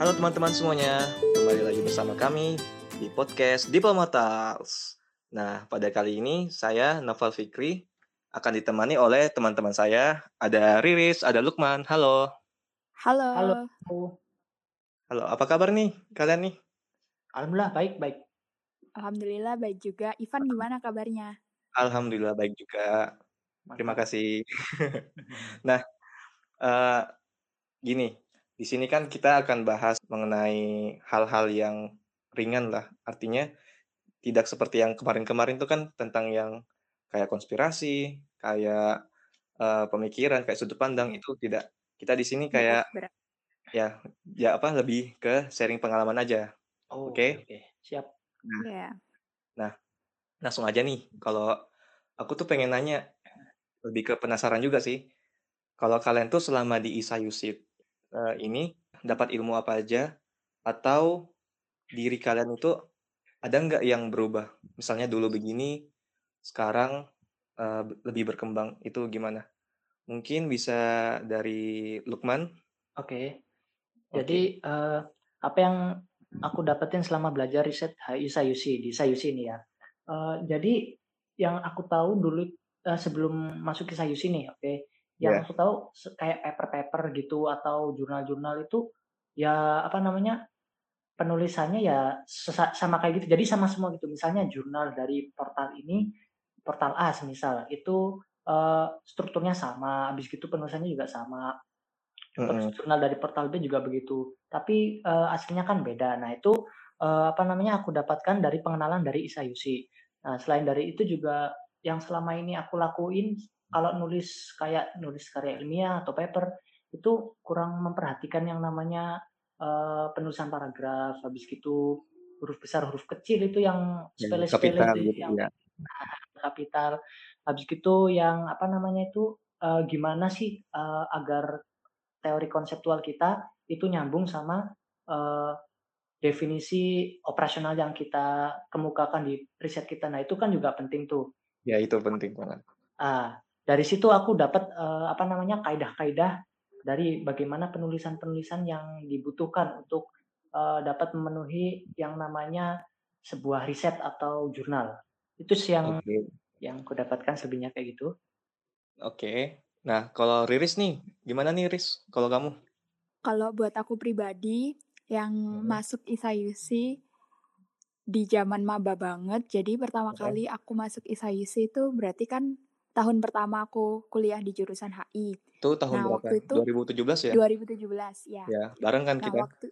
Halo teman-teman semuanya, kembali lagi bersama kami di podcast Diplomatals. Nah, pada kali ini saya Novel Fikri akan ditemani oleh teman-teman saya. Ada Riris, ada Lukman. Halo. Halo. Halo. Halo, apa kabar nih kalian nih? Alhamdulillah baik baik. Alhamdulillah baik juga. Ivan gimana kabarnya? Alhamdulillah baik juga. Terima kasih. nah, eh, gini, di sini kan kita akan bahas mengenai hal-hal yang ringan lah. Artinya tidak seperti yang kemarin-kemarin itu kan tentang yang kayak konspirasi, kayak eh, pemikiran, kayak sudut pandang Iya. itu tidak. Kita di sini kayak berat. ya ya apa lebih ke sharing pengalaman aja. Oh, Oke. oke. Siap. Iya. Langsung aja nih. Kalau aku tuh pengen nanya lebih ke penasaran juga sih. Kalau kalian tuh selama di Isa Eh, ini dapat ilmu apa aja atau diri kalian itu ada nggak yang berubah? Misalnya dulu begini, sekarang eh, lebih berkembang. Itu gimana? Mungkin bisa dari Lukman. Oke. Oke. Jadi eh, apa yang aku dapetin selama belajar riset HI Sayusi di Sayusi ini ya. Eh, jadi yang aku tahu dulu eh, sebelum masuk ke Sayusi nih, oke. Yang Ya. aku tahu kayak paper-paper gitu atau jurnal-jurnal itu ya apa namanya penulisannya ya sama kayak gitu. Jadi sama semua gitu. Misalnya jurnal dari portal ini, portal A semisal itu eh, strukturnya sama, habis gitu penulisannya juga sama. Terus Mm-mm. jurnal dari portal B juga begitu. Tapi eh, aslinya kan beda. Nah itu eh, apa namanya aku dapatkan dari pengenalan dari Isayusi. Nah selain dari itu juga yang selama ini aku lakuin kalau nulis kayak nulis karya ilmiah atau paper itu kurang memperhatikan yang namanya eh, penulisan paragraf. Habis gitu huruf besar huruf kecil itu yang Ya, sepele-sepele kapital itu gitu yang ya. kapital. Habis gitu yang apa namanya itu eh, gimana sih eh, agar teori konseptual kita itu nyambung sama eh, definisi operasional yang kita kemukakan di riset kita. Nah itu kan juga penting tuh. Ya itu penting banget. Ah, dari situ aku dapat eh, apa namanya kaidah-kaidah dari bagaimana penulisan-penulisan yang dibutuhkan untuk eh, dapat memenuhi yang namanya sebuah riset atau jurnal. Itu sih yang Oke. yang aku dapatkan selebihnya kayak gitu. Oke. Nah, kalau Riris nih, gimana nih Riris? Kalau kamu? Kalau buat aku pribadi yang Mhm. masuk Isayusi di zaman maba banget. Jadi pertama Mhm. kali aku masuk Isayusi itu berarti kan tahun pertama aku kuliah di jurusan HI. Itu tahun Nah, berapa? waktu itu 2017 ya? 2017 ya. Ya, bareng kan Nah, kita? waktu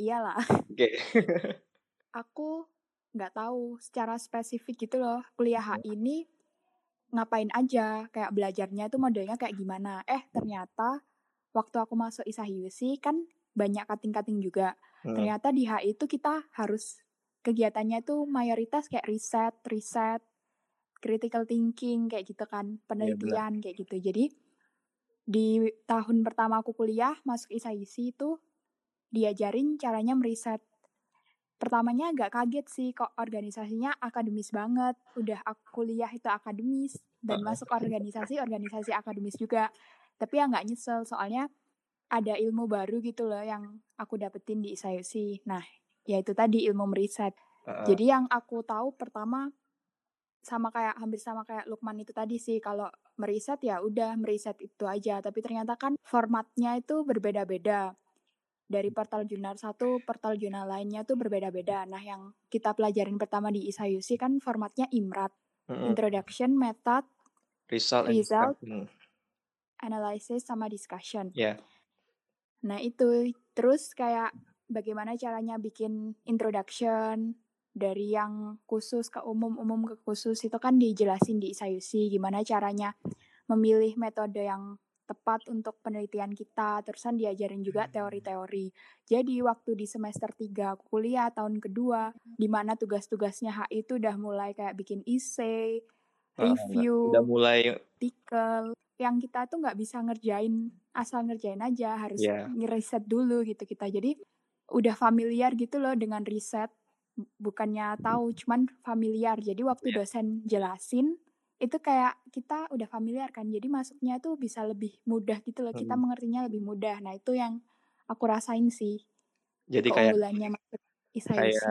iyalah Oke. aku nggak tahu secara spesifik gitu loh kuliah HI ini ngapain aja kayak belajarnya itu modelnya kayak gimana eh ternyata waktu aku masuk Isahyusi kan banyak kating-kating juga Hmm. ternyata di HI itu kita harus kegiatannya itu mayoritas kayak riset riset critical thinking kayak gitu kan penelitian kayak gitu. Jadi di tahun pertama aku kuliah masuk Isahyusi itu diajarin caranya meriset. Pertamanya agak kaget sih kok organisasinya akademis banget. Udah aku kuliah itu akademis dan masuk organisasi organisasi akademis juga. Tapi ya nggak nyesel soalnya ada ilmu baru gitu loh yang aku dapetin di ISAYUSI nah yaitu tadi ilmu meriset. Uh-uh. jadi yang aku tahu pertama sama kayak hampir sama kayak Lukman itu tadi sih kalau meriset ya udah meriset itu aja tapi ternyata kan formatnya itu berbeda-beda dari portal jurnal satu portal jurnal lainnya tuh berbeda-beda nah yang kita pelajarin pertama di Isayusi kan formatnya IMRAT Mm-mm. introduction method Result and Result. discussion. analysis sama discussion Ya. Nah itu terus kayak bagaimana caranya bikin introduction dari yang khusus ke umum, umum ke khusus itu kan dijelasin di Isayusi gimana caranya memilih metode yang tepat untuk penelitian kita. Terusan diajarin juga teori-teori. Jadi waktu di semester 3 aku kuliah tahun kedua di mana tugas-tugasnya HI itu udah mulai kayak bikin essay, Uh-uh. review, Udah mulai artikel yang kita tuh nggak bisa ngerjain asal ngerjain aja harus Iya. ngeriset dulu gitu kita jadi udah familiar gitu loh dengan riset bukannya tahu cuman familiar jadi waktu Iya. dosen jelasin itu kayak kita udah familiar kan jadi masuknya tuh bisa lebih mudah gitu loh kita Hmm. mengertinya lebih mudah nah itu yang aku rasain sih Jadi kayak masuk kayak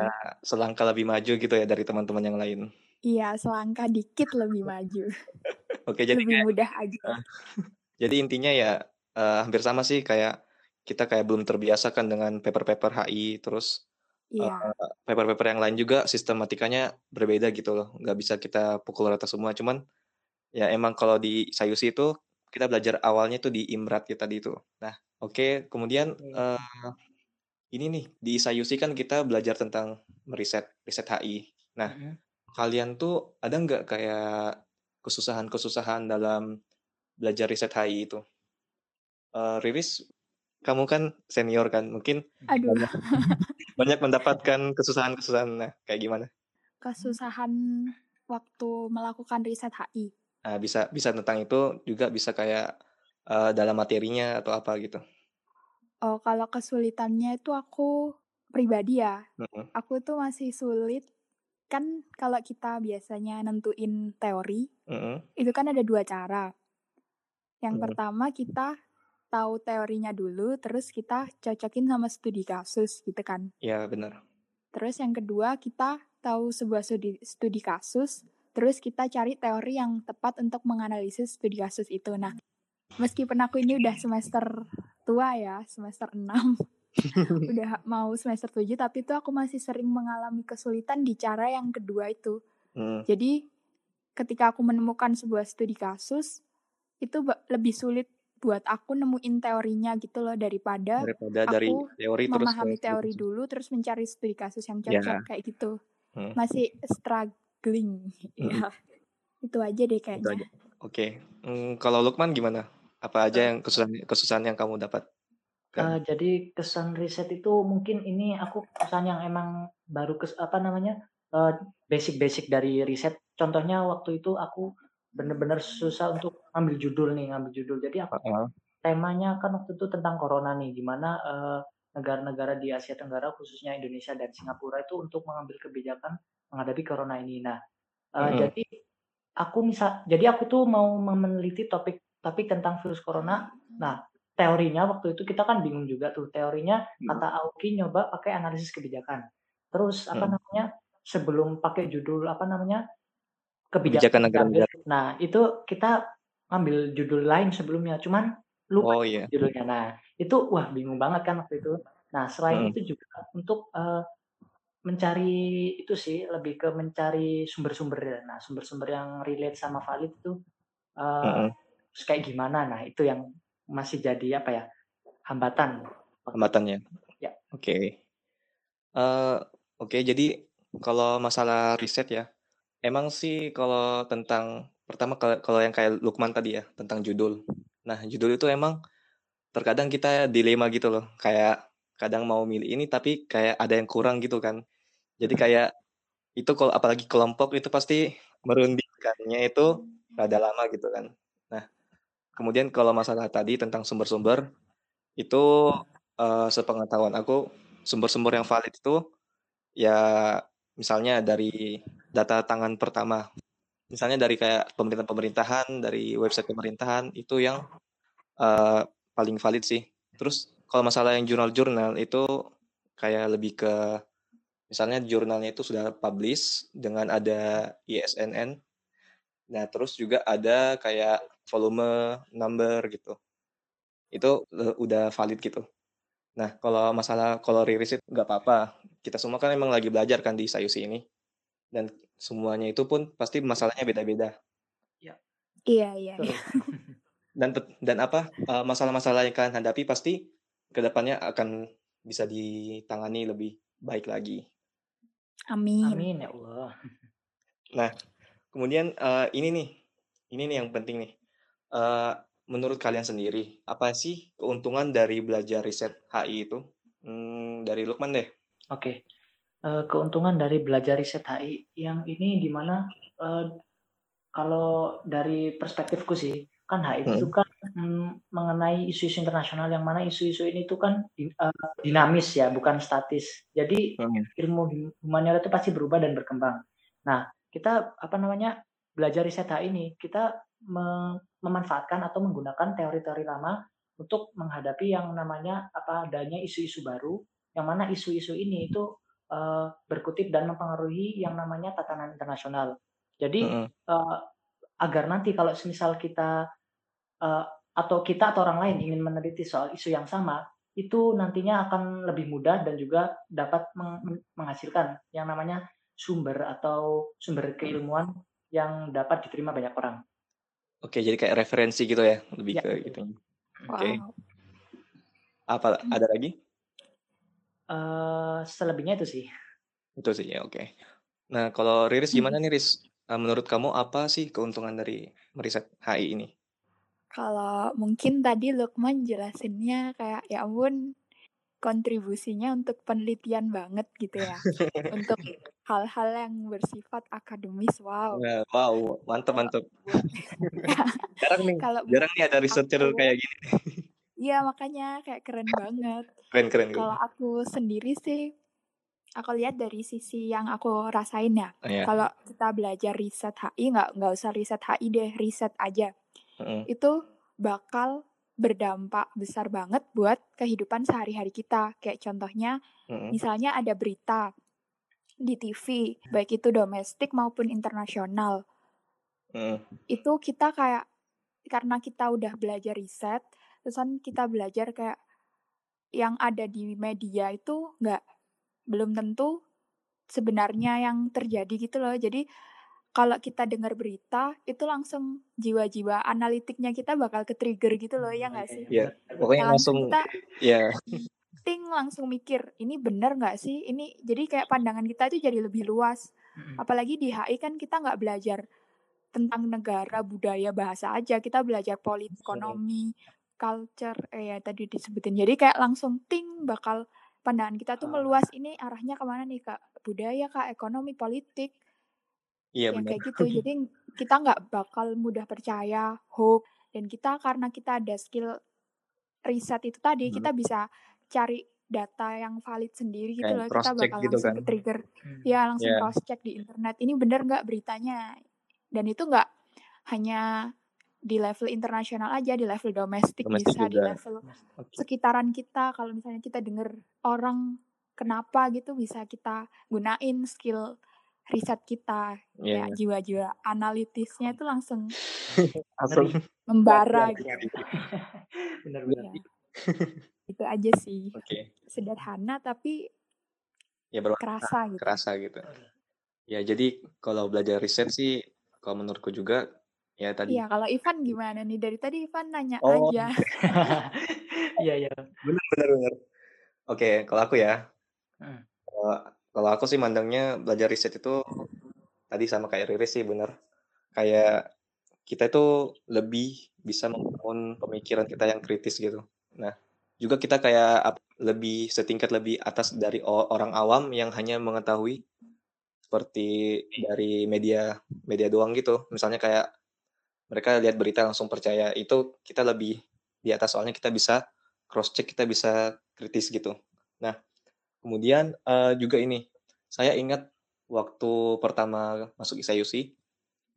selangkah lebih maju gitu ya dari teman-teman yang lain. Iya, selangkah dikit lebih maju. Oke, jadi Lebih kayak mudah aja. heeh. Jadi intinya ya, eee, hampir sama sih kayak kita kayak belum terbiasa kan dengan paper-paper HI, terus, Iya. paper-paper yang lain juga sistematikanya berbeda gitu loh, nggak bisa kita pukul rata semua. Cuman ya emang kalau di Isayushi itu kita belajar awalnya tuh di Imrat ya tadi itu. Nah, oke, kemudian, Oke. eee, ini nih, di Isayushi kan kita belajar tentang meriset, riset HI. Nah, Mhm. kalian tuh ada nggak kayak kesusahan-kesusahan dalam belajar riset HI itu? Eee, Riris, kamu kan senior kan, mungkin Aduh. banyak banyak mendapatkan kesusahan-kesusahan. Nah, kayak gimana? Kesusahan waktu melakukan riset HI? Nah, bisa bisa tentang itu, juga bisa kayak, eee, dalam materinya atau apa gitu. Oh, kalau kesulitannya itu aku pribadi ya, Mhm. aku tuh masih sulit kan kalau kita biasanya nentuin teori, Mhm. itu kan ada 2 cara. Yang Mhm. pertama kita tahu teorinya dulu, terus kita cocokin sama studi kasus gitu kan. Iya, benar. Terus yang kedua kita tahu sebuah studi studi kasus, terus kita cari teori yang tepat untuk menganalisis studi kasus itu. Nah, meskipun aku ini udah semester tua ya, semester 6, udah mau semester 7, tapi tuh aku masih sering mengalami kesulitan di cara yang kedua itu. Mhm. Jadi, ketika aku menemukan sebuah studi kasus, itu lebih sulit buat aku nemuin teorinya gitu loh, daripada Daripada dari aku teori terus ke memahami studi teori kasus. dulu, terus mencari studi kasus yang Iya. cocok, kayak gitu. Mhm. Masih struggling, Mhm. iya. Itu aja deh Itu kayaknya. aja. Oke, mmm, kalau Lukman gimana? Apa aja Eee yang kesusahan kesusahan yang kamu dapatkan? Eee, jadi kesan riset itu mungkin ini aku kesan yang emang baru kes apa namanya, eee, basic-basic dari riset. Contohnya waktu itu aku bener-bener susah untuk ngambil judul nih, ngambil judul. Jadi aku Heeh. temanya kan waktu itu tentang corona nih, gimana, eee, negara-negara di Asia Tenggara khususnya Indonesia dan Singapura itu untuk mengambil kebijakan menghadapi corona ini. Nah, eee, Mhm. jadi aku misa jadi aku tuh mau meneliti topik topik tentang virus corona. Nah, teorinya waktu itu kita kan bingung juga tuh, teorinya Mhm. kata Aoki nyoba pakai analisis kebijakan. Terus apa Mhm. namanya, sebelum pakai judul apa namanya, Kebijakan kebijakan diambil negara-negara. nah, itu kita ngambil judul lain sebelumnya, cuman lupa Oh, iya. judulnya. Nah, itu wah bingung banget kan waktu itu. Nah, selain Mhm. itu juga untuk, eee, mencari itu sih, lebih ke mencari sumber-sumber. Nah, sumber-sumber yang relate sama valid itu, Mhm. terus kayak gimana, nah itu yang masih jadi apa ya, hambatan. Hambatannya. Ya. Oke. Eee, oke, jadi kalau masalah riset ya, emang sih kalau tentang pertama kalau kalau yang kayak Lukman tadi ya, tentang judul. Nah, judul itu emang terkadang kita dilema gitu loh, kayak kadang mau milih ini, tapi kayak ada yang kurang gitu kan. Jadi kayak itu kalau apalagi kelompok itu pasti merundingkannya itu rada lama gitu kan. Nah, kemudian kalau masalah tadi tentang sumber-sumber, itu, eee, sepengetahuan aku, sumber-sumber yang valid itu ya misalnya dari data tangan pertama. Misalnya dari kayak pemerintahan-pemerintahan, dari website pemerintahan, itu yang, eee, paling valid sih. Terus kalau masalah yang jurnal-jurnal itu kayak lebih ke misalnya jurnalnya itu sudah publish dengan ada ISNN. Nah, terus juga ada kayak volume, number gitu. Itu, eee, udah valid gitu. Nah, kalau masalah kalau riris itu nggak apa-apa, kita semua kan emang lagi belajar kan di Isayushi ini. Dan semuanya itu pun pasti masalahnya beda-beda. Ya. Iya iya Betul. iya. Dan dan apa, eee, masalah-masalah yang kalian hadapi pasti ke depannya akan bisa ditangani lebih baik lagi. Amin. Amin ya Allah. Nah, kemudian, eee, ini nih, ini nih yang penting nih. Eee, menurut kalian sendiri, apa sih keuntungan dari belajar riset HI itu? Mmm, dari Lukman deh. Oke. Eee, keuntungan dari belajar riset HI yang ini di mana, eee, kalau dari perspektifku sih, kan HI itu Mhm. kan, mmm, mengenai isu-isu internasional yang mana isu-isu ini tuh kan eee, dinamis ya, bukan statis. Jadi Mhm. ilmu hum humaniora itu pasti berubah dan berkembang. Nah, kita apa namanya, belajar riset HI ini, kita me memanfaatkan atau menggunakan teori-teori lama untuk menghadapi yang namanya apa adanya isu-isu baru yang mana isu-isu ini itu uh, berkutip dan mempengaruhi yang namanya tatanan internasional. Jadi mm -hmm. uh, agar nanti kalau misal kita uh, atau kita atau orang lain ingin meneliti soal isu yang sama, itu nantinya akan lebih mudah dan juga dapat meng menghasilkan yang namanya sumber atau sumber keilmuan yang dapat diterima banyak orang. Oke, jadi kayak referensi gitu ya, lebih ya. ke gitu. Oke. Okay. Wow. Apa ada lagi? Uh, selebihnya itu sih. Itu sih ya, oke. Okay. Nah, kalau Riris gimana nih Riris? Menurut kamu apa sih keuntungan dari meriset HI ini? Kalau mungkin tadi Lukman jelasinnya kayak ya ampun kontribusinya untuk penelitian banget gitu ya. untuk hal-hal yang bersifat akademis. Wow. Nah, wow, mantap mantap. jarang nih. Kalau jarang nih ada researcher aku, kayak gini. Iya, makanya kayak keren banget. Keren keren. Kalau aku sendiri sih aku lihat dari sisi yang aku rasain ya. Oh, yeah. Kalau kita belajar riset HI nggak nggak usah riset HI deh, riset aja mm. itu bakal berdampak besar banget buat kehidupan sehari-hari kita. Kayak contohnya, mm. misalnya ada berita di TV, baik itu domestik maupun internasional. Mm. Itu kita kayak karena kita udah belajar riset, terusan kita belajar kayak yang ada di media itu nggak belum tentu sebenarnya yang terjadi gitu loh. Jadi kalau kita dengar berita itu langsung jiwa-jiwa analitiknya kita bakal ke trigger gitu loh ya nggak sih? Iya, pokoknya nah, langsung kita ya. ting langsung mikir ini benar nggak sih? Ini jadi kayak pandangan kita itu jadi lebih luas. Apalagi di HI kan kita nggak belajar tentang negara, budaya, bahasa aja. Kita belajar politik, ekonomi, culture, eh ya tadi disebutin. Jadi kayak langsung ting bakal pandangan kita tuh meluas. Ini arahnya ke mana nih kak? Budaya kak, ekonomi, politik Iya yang kayak gitu. Jadi kita nggak bakal mudah percaya hoax dan kita karena kita ada skill riset itu tadi hmm. kita bisa cari data yang valid sendiri gitu loh. Kita bakal gitu langsung kan. trigger. Hmm. Ya langsung yeah. cross check di internet. Ini bener nggak beritanya? Dan itu nggak hanya di level internasional aja, di level domestik, domestik bisa juga. di level okay. sekitaran kita. Kalau misalnya kita dengar orang kenapa gitu bisa kita gunain skill riset kita yeah. ya jiwa-jiwa analitisnya itu langsung membara gitu. Benar-benar. Ya. itu aja sih. Okay. Sederhana tapi ya kerasa gitu. Kerasa gitu. Ya jadi kalau belajar riset sih kalau menurutku juga ya tadi. Iya kalau Ivan gimana nih dari tadi Ivan nanya oh. aja. Iya iya. Benar benar benar. Oke kalau aku ya. Hmm. Kalau aku sih mandangnya belajar riset itu tadi sama kayak Riris sih bener. Kayak kita itu lebih bisa membangun pemikiran kita yang kritis gitu. Nah, juga kita kayak lebih setingkat lebih atas dari orang awam yang hanya mengetahui seperti dari media media doang gitu. Misalnya kayak mereka lihat berita langsung percaya. Itu kita lebih di atas soalnya kita bisa cross check, kita bisa kritis gitu. Nah, Kemudian uh, juga ini, saya ingat waktu pertama masuk ISAIUSI,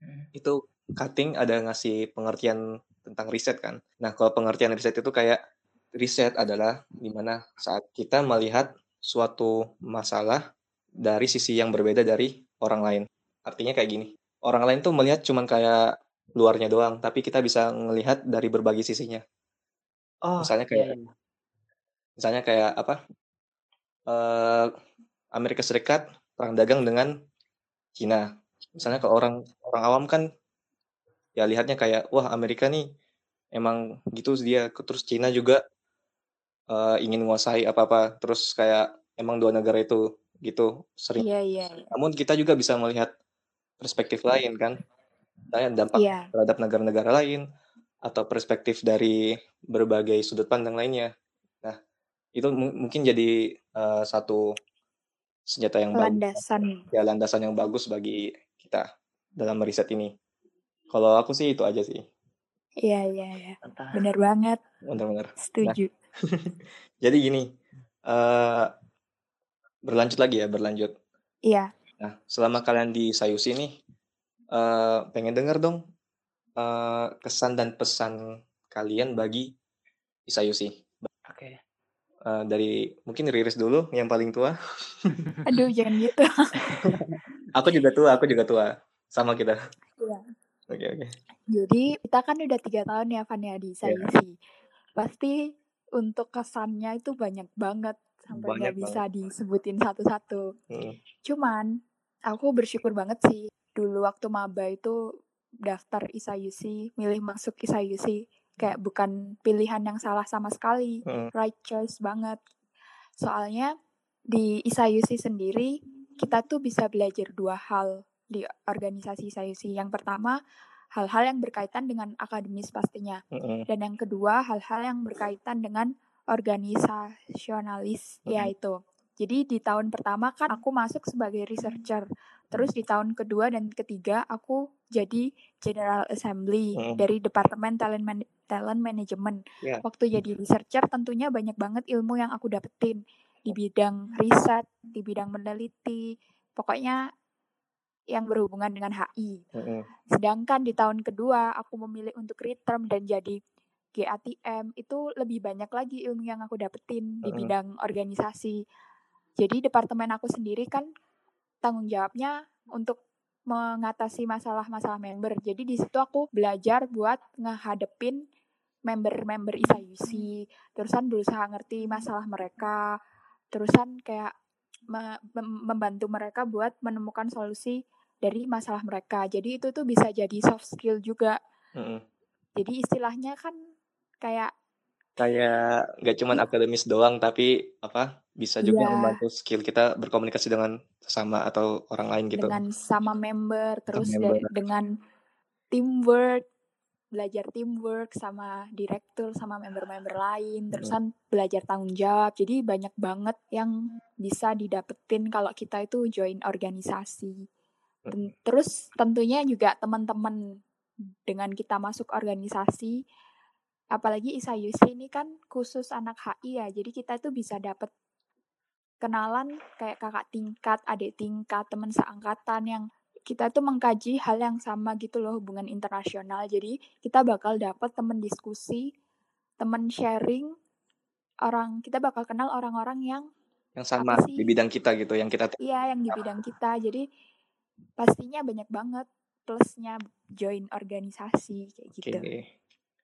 hmm. itu cutting ada ngasih pengertian tentang riset kan. Nah, kalau pengertian riset itu kayak riset adalah di mana saat kita melihat suatu masalah dari sisi yang berbeda dari orang lain. Artinya kayak gini, orang lain tuh melihat cuman kayak luarnya doang, tapi kita bisa melihat dari berbagai sisinya. Oh, misalnya kayak, iya, iya. misalnya kayak apa? uh, Amerika Serikat perang dagang dengan Cina. Misalnya kalau orang orang awam kan ya lihatnya kayak wah Amerika nih emang gitu dia terus Cina juga uh, ingin menguasai apa-apa terus kayak emang dua negara itu gitu sering. Iya, iya, iya. Namun kita juga bisa melihat perspektif lain kan. Dan dampak yeah. terhadap negara-negara lain atau perspektif dari berbagai sudut pandang lainnya. Itu mungkin jadi, uh, satu senjata yang bagus Landasan. ya landasan yang bagus bagi kita dalam meriset ini. Kalau aku sih itu aja sih. Iya iya iya. Bener banget. Bener-bener. Nah Setuju. jadi gini, uh, berlanjut lagi ya, berlanjut. Iya. Nah, selama kalian di Sayusi nih, uh, pengen denger dong, uh, kesan dan pesan kalian bagi Isayusi. Oke. Uh, dari mungkin Riris dulu yang paling tua. Aduh, jangan gitu. aku juga tua, aku juga tua. Sama kita. Iya. Oke, oke. Jadi kita kan udah tiga tahun ya Van ya di Iya. Sayusi. Pasti untuk kesannya itu banyak banget sampai nggak bisa disebutin satu-satu. Hmm. Cuman aku bersyukur banget sih dulu waktu maba itu daftar ISAYUSI, milih masuk ISAYUSI kayak bukan pilihan yang salah sama sekali, Hmm. right choice banget. Soalnya di ISAYUSI sendiri kita tuh bisa belajar dua hal di organisasi ISAYUSI. Yang pertama hal-hal yang berkaitan dengan akademis pastinya, Hmm. dan yang kedua hal-hal yang berkaitan dengan organisasionalis Mhm. yaitu. Jadi di tahun pertama kan aku masuk sebagai researcher. Terus di tahun kedua dan ketiga aku jadi General Assembly Mhm. dari Departemen Talent Man- Talent Management. Ya. Waktu jadi researcher tentunya banyak banget ilmu yang aku dapetin di bidang riset, di bidang meneliti, pokoknya yang berhubungan dengan HI. Hmm. Sedangkan di tahun kedua aku memilih untuk return dan jadi GATM itu lebih banyak lagi ilmu yang aku dapetin di Mhm. bidang organisasi. Jadi departemen aku sendiri kan tanggung jawabnya untuk mengatasi masalah-masalah member. Jadi di situ aku belajar buat ngehadepin member-member ISAYUSI, terusan berusaha ngerti masalah mereka, terusan kayak me- mem- membantu mereka buat menemukan solusi dari masalah mereka. Jadi itu tuh bisa jadi soft skill juga. Hmm. Jadi istilahnya kan kayak Kayak nggak cuman akademis doang, tapi apa bisa juga Iya. membantu skill kita berkomunikasi dengan sesama atau orang lain gitu. dengan sama member, terus member. dari- dengan teamwork, belajar teamwork sama direktur sama member-member lain, terusan belajar tanggung jawab. Jadi banyak banget yang bisa didapetin kalau kita itu join organisasi. Ten- Terus tentunya juga teman-teman dengan kita masuk organisasi, apalagi ISAYUSI ini kan khusus anak HI ya, jadi kita itu bisa dapet kenalan kayak kakak tingkat, adik tingkat, teman seangkatan yang kita tuh mengkaji hal yang sama gitu loh hubungan internasional. Jadi kita bakal dapat teman diskusi, teman sharing, orang kita bakal kenal orang-orang yang Yang sama di bidang kita gitu, yang kita iya yang di bidang kita. Jadi pastinya banyak banget plusnya join organisasi kayak Oke. gitu.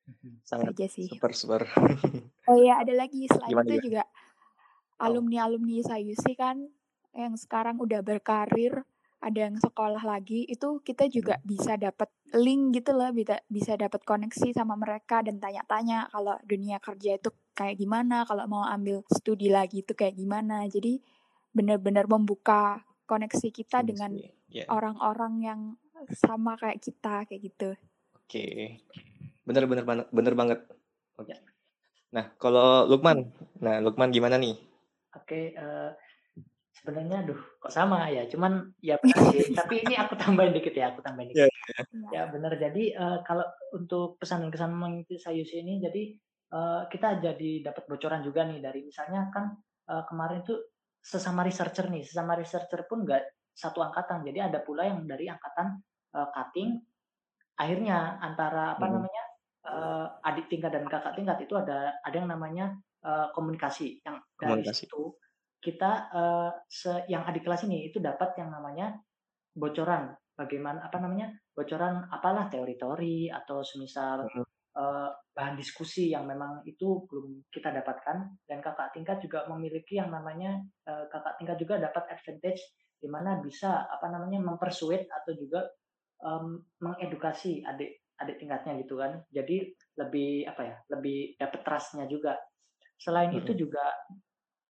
Mhm. Sangat Aja sih. super super. Oh iya, ada lagi selain Gimana, itu juga Oh. Alumni-alumni Sayusi kan yang sekarang udah berkarir, ada yang sekolah lagi, itu kita juga bisa dapat link gitu loh, bisa bisa dapat koneksi sama mereka dan tanya-tanya kalau dunia kerja itu kayak gimana, kalau mau ambil studi lagi itu kayak gimana. Jadi benar-benar membuka koneksi kita dengan Ya. orang-orang yang sama kayak kita kayak gitu. Oke. Bener bener banget bener banget. Oke. Ya. Nah, kalau Lukman, nah Lukman gimana nih? Oke, eh, sebenarnya aduh kok sama ya, cuman ya benar sih. Tapi ini aku tambahin dikit ya, aku tambahin Iya, dikit. Ya benar. Jadi eh, kalau untuk pesan dan kesan mengikuti Sayusi ini, jadi eh, kita jadi dapat bocoran juga nih dari misalnya kan eh, kemarin itu sesama researcher nih, sesama researcher pun nggak satu angkatan. Jadi ada pula yang dari angkatan eh, cutting. Akhirnya antara apa Hmm. namanya eh, adik tingkat dan kakak tingkat itu ada ada yang namanya eh, komunikasi. Yang dari Komunikasi. situ kita eh, se- yang adik kelas ini itu dapat yang namanya bocoran bagaimana apa namanya bocoran apalah teori-teori atau semisal Mhm. eh, bahan diskusi yang memang itu belum kita dapatkan dan kakak tingkat juga memiliki yang namanya eh, kakak tingkat juga dapat advantage di mana bisa apa namanya mempersuade atau juga em, mengedukasi adik adik tingkatnya gitu kan jadi lebih apa ya lebih dapat trustnya juga selain itu Mhm. juga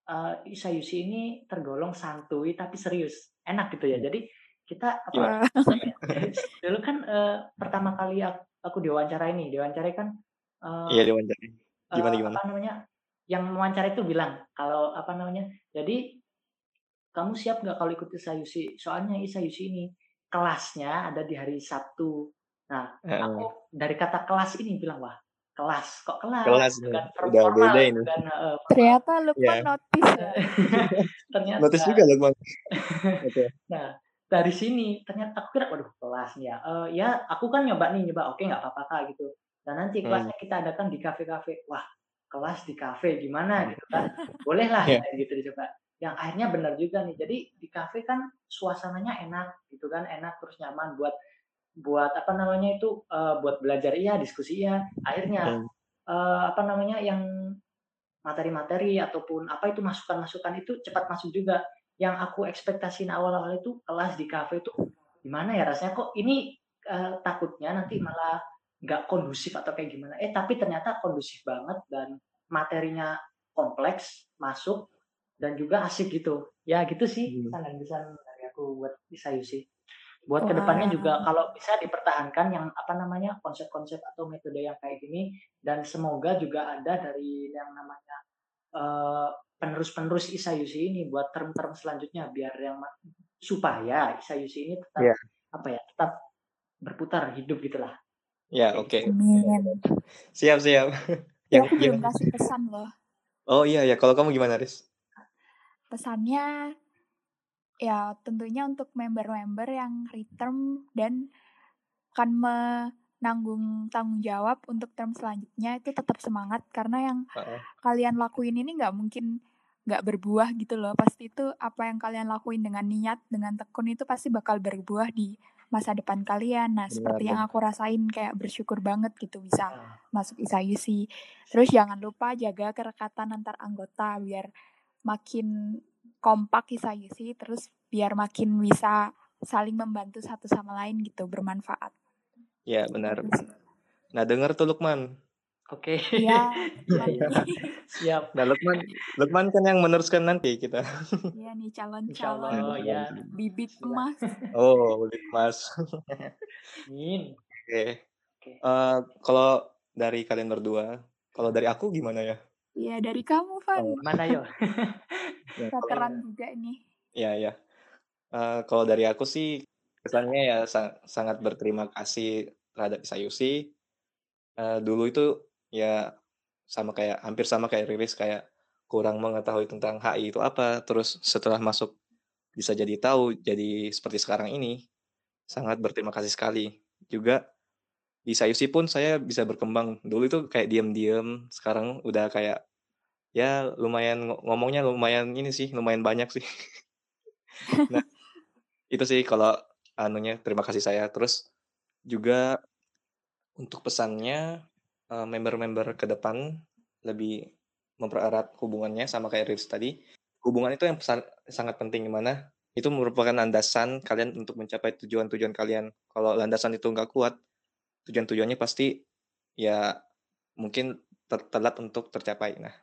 eh Isayusi ini tergolong santuy tapi serius enak gitu ya jadi kita apa Gimana? dulu kan eh, pertama kali aku, aku diwawancara ini diwawancara kan eh, Iya diwawancara. Gimana eh, gimana? apa namanya yang mewawancara itu bilang kalau apa namanya jadi kamu siap nggak kalau ikut Isayusi soalnya Isayusi ini kelasnya ada di hari Sabtu nah aku dari kata kelas ini bilang wah kelas kok kelas, Kelas bukan form- udah formal beda gitu ini. kan eh, Ternyata Lukman Iya. notice ya. ternyata Notice juga Lukman. Oke. Nah, dari sini ternyata aku kira waduh kelas nih ya. Eh, ya, aku kan nyoba nih, nyoba oke nggak apa-apa Kak gitu. Dan nanti Hmm. kelasnya kita adakan di kafe-kafe. Wah, kelas di kafe gimana gitu kan. Boleh lah kayak gitu dicoba. Yang akhirnya benar juga nih. Jadi di kafe kan suasananya enak gitu kan, enak terus nyaman buat buat apa namanya itu eh, buat belajar iya, diskusi iya. Akhirnya Hmm. eh, apa namanya yang materi-materi ataupun apa itu masukan-masukan itu cepat masuk juga. Yang aku ekspektasiin awal-awal itu kelas di kafe itu gimana ya rasanya kok ini eh, takutnya nanti malah nggak kondusif atau kayak gimana. Eh tapi ternyata kondusif banget dan materinya kompleks masuk dan juga asik gitu. Ya gitu sih Hmm. pesan dari aku buat Isayusi. Buat Wah. ke depannya juga kalau bisa dipertahankan yang apa namanya konsep-konsep atau metode yang kayak gini dan semoga juga ada dari yang namanya eh, penerus-penerus Isayusi ini buat term-term selanjutnya biar yang supaya Isayusi ini tetap Iya. apa ya tetap berputar hidup gitulah. Ya, oke. Amin. Siap, siap. Ya, Yang aku belum kasih pesan loh. Oh iya ya, kalau kamu gimana, Riz? Pesannya ya tentunya untuk member-member yang return dan akan menanggung tanggung jawab untuk term selanjutnya itu tetap semangat. Karena yang Heeh. kalian lakuin ini nggak mungkin nggak berbuah gitu loh. Pasti itu apa yang kalian lakuin dengan niat dengan tekun itu pasti bakal berbuah di masa depan kalian. Nah Benar, seperti yang aku rasain kayak bersyukur banget gitu bisa masuk Isayusi terus jangan lupa jaga kerekatan antar anggota biar makin kompak Isayusi terus biar makin bisa saling membantu satu sama lain gitu bermanfaat Ya, benar. Gitu sih. Nah, dengar tuh Lukman. Oke. Iya, Iya, iya. Siap. Nah, Lukman, Lukman kan yang meneruskan nanti kita. Iya nih Insya calon-calon Allah ya. bibit emas. Oh, Bibit Mas. Amin. Oke. Oke. Eh, kalau dari kalian berdua, kalau dari aku gimana ya? Iya dari kamu Van. Oh, Mana yo? ya, Veteran juga nih. ya, ya. Eh, kalau dari aku sih kesannya ya sa- sangat berterima kasih terhadap Isayusi. Eh, dulu itu ya sama kayak hampir sama kayak Riris kayak kurang mengetahui tentang HI itu apa. Terus setelah masuk bisa jadi tahu jadi seperti sekarang ini. Sangat berterima kasih sekali. Juga di Sayusi pun saya bisa berkembang. Dulu itu kayak diam-diam, sekarang udah kayak ya lumayan ngo- ngomongnya lumayan ini sih, lumayan banyak sih. Nah, itu sih kalau anunya terima kasih saya. Terus juga untuk pesannya eh, member-member ke depan lebih mempererat hubungannya sama kayak Riz tadi. Hubungan itu yang pesan- sangat penting gimana? Itu merupakan landasan kalian untuk mencapai tujuan-tujuan kalian. Kalau landasan itu nggak kuat, tujuan-tujuannya pasti ya mungkin ter- telat untuk tercapai. Nah,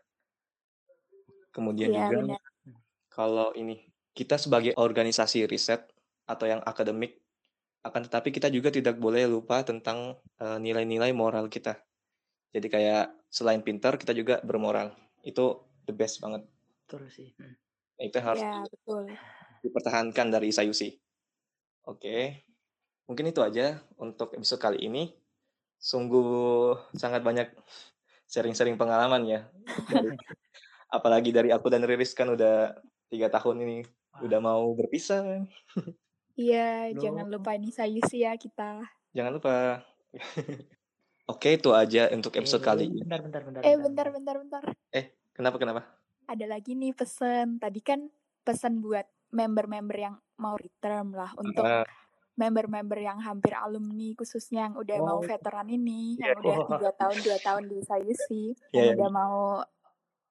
kemudian Iya juga benar. kalau ini kita sebagai organisasi riset atau yang akademik akan tetapi kita juga tidak boleh lupa tentang eh, nilai-nilai moral kita. Jadi kayak selain pintar kita juga bermoral. Itu the best banget. Betul sih. Hmm. Nah, itu harus Ya betul. dipertahankan dari Sayusi. Oke. Mungkin itu aja untuk episode kali ini. Sungguh sangat banyak sharing-sharing pengalaman ya. Dari- apalagi dari aku dan Riris kan udah tiga tahun ini Wah. udah mau berpisah. Iya jangan lupa nih Sayusi ya kita. Jangan lupa. Oke, itu aja untuk episode Eh, kali ini. Bentar, bentar, bentar. Eh bentar bentar bentar. Kenapa kenapa? Ada lagi nih pesen. Tadi kan pesan buat member-member yang mau return lah untuk Ah, member-member yang hampir alumni khususnya yang udah mau Oh. veteran ini Iya. yang udah tiga tahun dua tahun di Sayusi Iya, yang iya. udah mau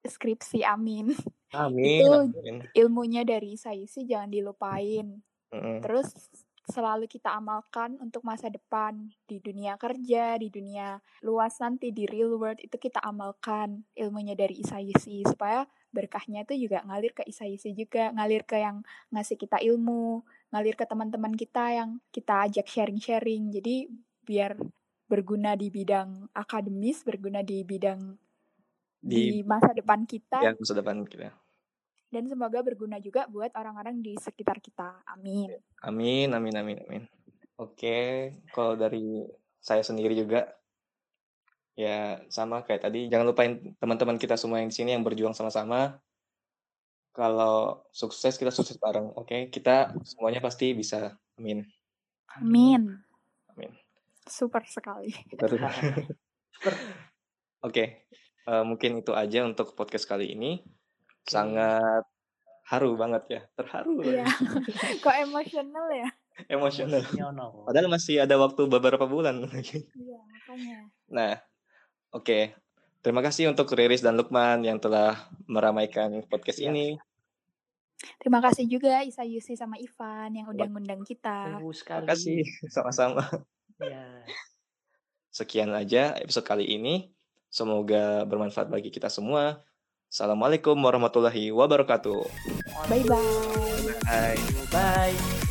skripsi amin Amin. Itu amin. ilmunya dari Sayusi jangan dilupain Mm-mm. terus selalu kita amalkan untuk masa depan di dunia kerja di dunia luas nanti di real world itu kita amalkan ilmunya dari Isayusi supaya berkahnya itu juga ngalir ke Isayusi juga ngalir ke yang ngasih kita ilmu ngalir ke teman-teman kita yang kita ajak sharing-sharing jadi biar berguna di bidang akademis berguna di bidang di, Di masa depan kita ya masa depan kita. dan semoga berguna juga buat orang-orang di sekitar kita amin Amin, amin, amin, amin. Oke, kalau dari saya sendiri juga, ya sama kayak tadi, jangan lupain teman-teman kita semua yang di sini yang berjuang sama-sama. Kalau sukses, kita sukses bareng. Oke, kita semuanya pasti bisa. Amin. amin Amin. super sekali Betul. Super. Oke, Eee, mungkin itu aja untuk podcast kali ini. Oke. Sangat haru banget ya, terharu Iya. Kok emosional ya? Emosional. Emosional. Padahal masih ada waktu beberapa bulan lagi. Iya, makanya. Nah, oke. Terima kasih untuk Riris dan Lukman yang telah meramaikan podcast Iya. ini. Terima kasih juga Isa Yusi sama Ivan yang udah ngundang kita. Tunggu sekali. Makasih, sama-sama. Iya. Sekian aja episode kali ini. Semoga bermanfaat bagi kita semua. Assalamualaikum warahmatullahi wabarakatuh. Bye-bye. Bye. Bye.